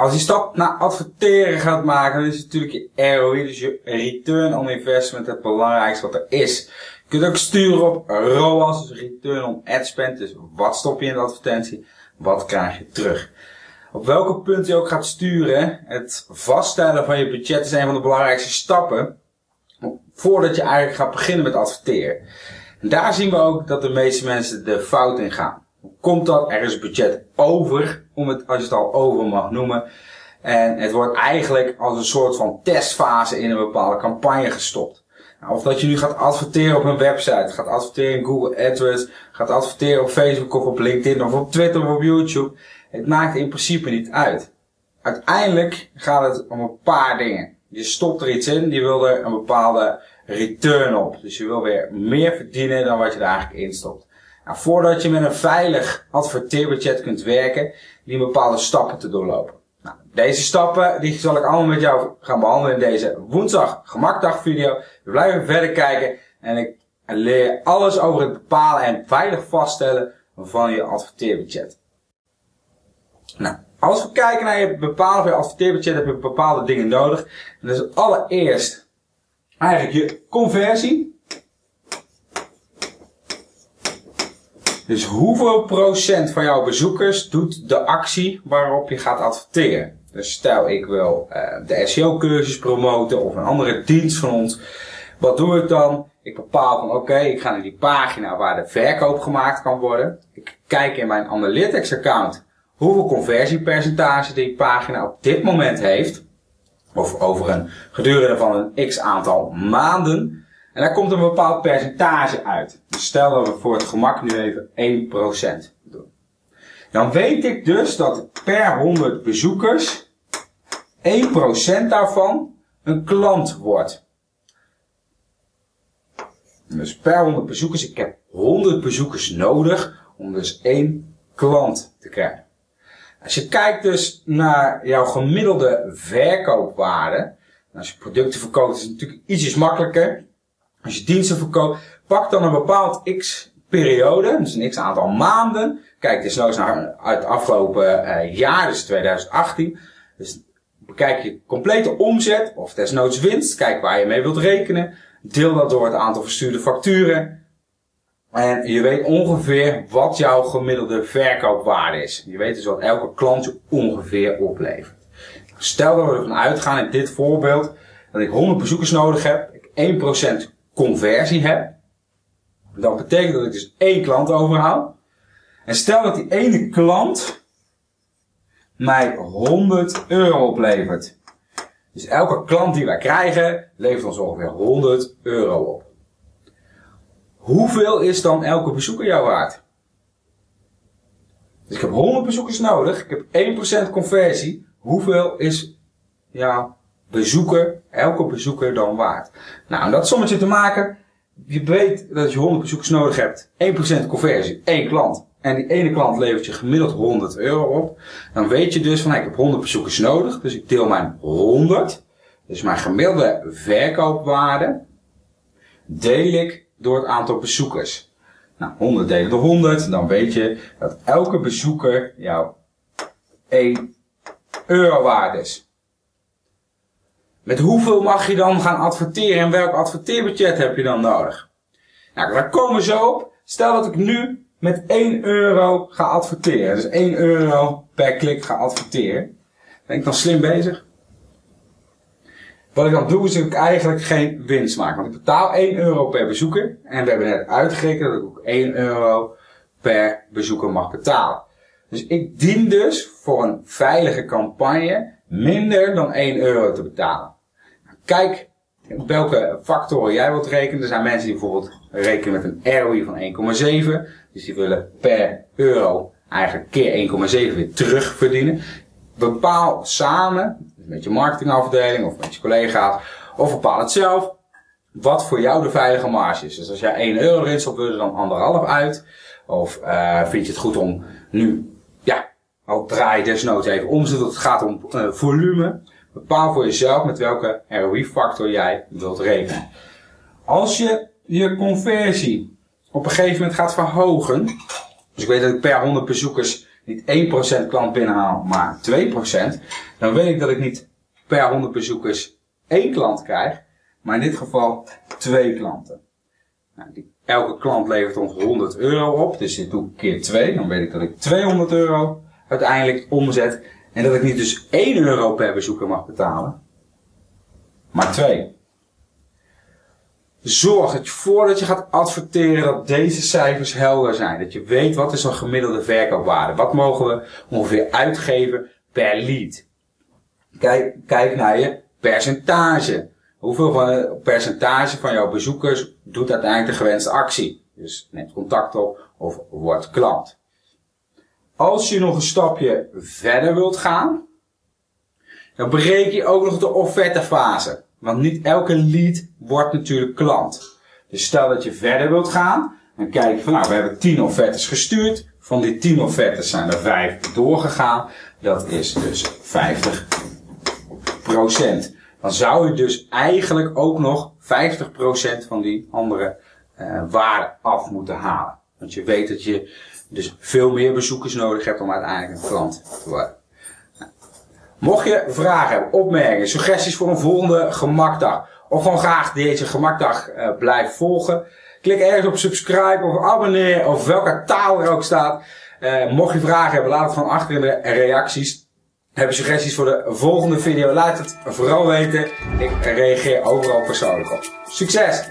als je stap naar adverteren gaat maken, dan is natuurlijk je ROI, dus je return on investment, het belangrijkste wat er is. Je kunt ook sturen op ROAS, dus return on ad spend, dus wat stop je in de advertentie, wat krijg je terug. Op welke punt je ook gaat sturen, het vaststellen van je budget is een van de belangrijkste stappen, voordat je eigenlijk gaat beginnen met adverteren. En daar zien we ook dat de meeste mensen de fout in gaan. Komt dat? Er is budget over, om het, als je het al over mag noemen. En het wordt eigenlijk als een soort van testfase in een bepaalde campagne gestopt. Nou, of dat je nu gaat adverteren op een website, gaat adverteren in Google AdWords, gaat adverteren op Facebook of op LinkedIn of op Twitter of op YouTube. Het maakt in principe niet uit. Uiteindelijk gaat het om een paar dingen. Je stopt er iets in, je wil er een bepaalde return op. Dus je wil weer meer verdienen dan wat je er eigenlijk in stopt. Nou, voordat je met een veilig adverteerbudget kunt werken, die bepaalde stappen te doorlopen. Nou, deze stappen die zal ik allemaal met jou gaan behandelen in deze woensdag gemakdag video. We blijven verder kijken en ik leer alles over het bepalen en veilig vaststellen van je adverteerbudget. Nou, als we kijken naar je bepalen van je adverteerbudget heb je bepaalde dingen nodig. En dat is allereerst eigenlijk je conversie. Dus hoeveel procent van jouw bezoekers doet de actie waarop je gaat adverteren? Dus stel ik wil uh, de SEO-cursus promoten of een andere dienst van ons. Wat doe ik dan? Ik bepaal van oké, ik ga naar die pagina waar de verkoop gemaakt kan worden. Ik kijk in mijn Analytics account hoeveel conversiepercentage die pagina op dit moment heeft. Of over een gedurende van een x aantal maanden. En daar komt een bepaald percentage uit. Dus stel dat we voor het gemak nu even 1% doen. Dan weet ik dus dat per 100 bezoekers 1% daarvan een klant wordt. Dus per 100 bezoekers, ik heb 100 bezoekers nodig om dus één klant te krijgen. Als je kijkt dus naar jouw gemiddelde verkoopwaarde. Als je producten verkoopt is het natuurlijk ietsjes makkelijker. Als je diensten verkoopt, pak dan een bepaald x periode, dus een x aantal maanden. Kijk eens naar het afgelopen uh, jaar, dus 2018. Dus bekijk je complete omzet of desnoods winst. Kijk waar je mee wilt rekenen. Deel dat door het aantal verstuurde facturen. En je weet ongeveer wat jouw gemiddelde verkoopwaarde is. Je weet dus wat elke klant je ongeveer oplevert. Stel dat we ervan uitgaan in dit voorbeeld dat ik 100 bezoekers nodig heb, ik 1% conversie heb. Dat betekent dat ik dus één klant overhoud. En stel dat die ene klant mij 100 euro oplevert. Dus elke klant die wij krijgen levert ons ongeveer 100 euro op. Hoeveel is dan elke bezoeker jou waard? Dus ik heb 100 bezoekers nodig. Ik heb 1% conversie. Hoeveel is jouw bezoeker, elke bezoeker dan waard? Nou, om dat sommetje te maken. Je weet dat je 100 bezoekers nodig hebt. 1% conversie. één klant. En die ene klant levert je gemiddeld 100 euro op. Dan weet je dus van, ik heb 100 bezoekers nodig. Dus ik deel mijn 100. Dus mijn gemiddelde verkoopwaarde. Deel ik door het aantal bezoekers. Nou, 100 delen door 100, dan weet je dat elke bezoeker jou 1 euro waard is. Met hoeveel mag je dan gaan adverteren en welk adverteerbudget heb je dan nodig? Nou, daar komen we zo op. Stel dat ik nu met 1 euro ga adverteren. Dus 1 euro per klik ga adverteren. Ben ik dan slim bezig? Wat ik dan doe is dat ik eigenlijk geen winst maak. Want ik betaal 1 euro per bezoeker. En we hebben net uitgerekend dat ik ook 1 euro per bezoeker mag betalen. Dus ik dien dus voor een veilige campagne minder dan 1 euro te betalen. Kijk welke factoren jij wilt rekenen. Er zijn mensen die bijvoorbeeld rekenen met een ROI van 1,7. Dus die willen per euro eigenlijk keer 1,7 weer terugverdienen. Bepaal samen met je marketingafdeling of met je collega's. Of bepaal het zelf wat voor jou de veilige marge is. Dus als jij 1 euro erin stopt, wil je dan anderhalf uit. Of uh, vind je het goed om nu, ja, al draai desnoods even om, zodat het gaat om uh, volume. Bepaal voor jezelf met welke ROI-factor jij wilt rekenen. Als je je conversie op een gegeven moment gaat verhogen. Dus ik weet dat ik per 100 bezoekers niet 1% klant binnenhaal, maar 2%, dan weet ik dat ik niet per 100 bezoekers één klant krijg, maar in dit geval twee klanten. Nou, elke klant levert ons 100 euro op, dus dit doe ik keer 2, dan weet ik dat ik 200 euro uiteindelijk omzet en dat ik niet dus 1 euro per bezoeker mag betalen, maar 2. Zorg dat je voordat je gaat adverteren dat deze cijfers helder zijn. Dat je weet wat is een gemiddelde verkoopwaarde. Wat mogen we ongeveer uitgeven per lead. Kijk, kijk naar je percentage. Hoeveel percentage van jouw bezoekers doet uiteindelijk de gewenste actie? Dus neemt contact op of wordt klant. Als je nog een stapje verder wilt gaan, dan breek je ook nog de offertefase. Want niet elke lead wordt natuurlijk klant. Dus stel dat je verder wilt gaan, dan kijk je van nou, we hebben 10 offertes gestuurd. Van die 10 offertes zijn er 5 doorgegaan. Dat is dus 50% Dan zou je dus eigenlijk ook nog 50% van die andere uh, waarde af moeten halen. Want je weet dat je dus veel meer bezoekers nodig hebt om uiteindelijk een klant te worden. Mocht je vragen hebben, opmerkingen, suggesties voor een volgende gemakdag. Of gewoon graag deze gemakdag uh, blijven volgen. Klik ergens op subscribe of abonneer of welke taal er ook staat. Uh, mocht je vragen hebben, laat het gewoon achter in de reacties. Heb je suggesties voor de volgende video? Laat het vooral weten. Ik reageer overal persoonlijk op. Succes!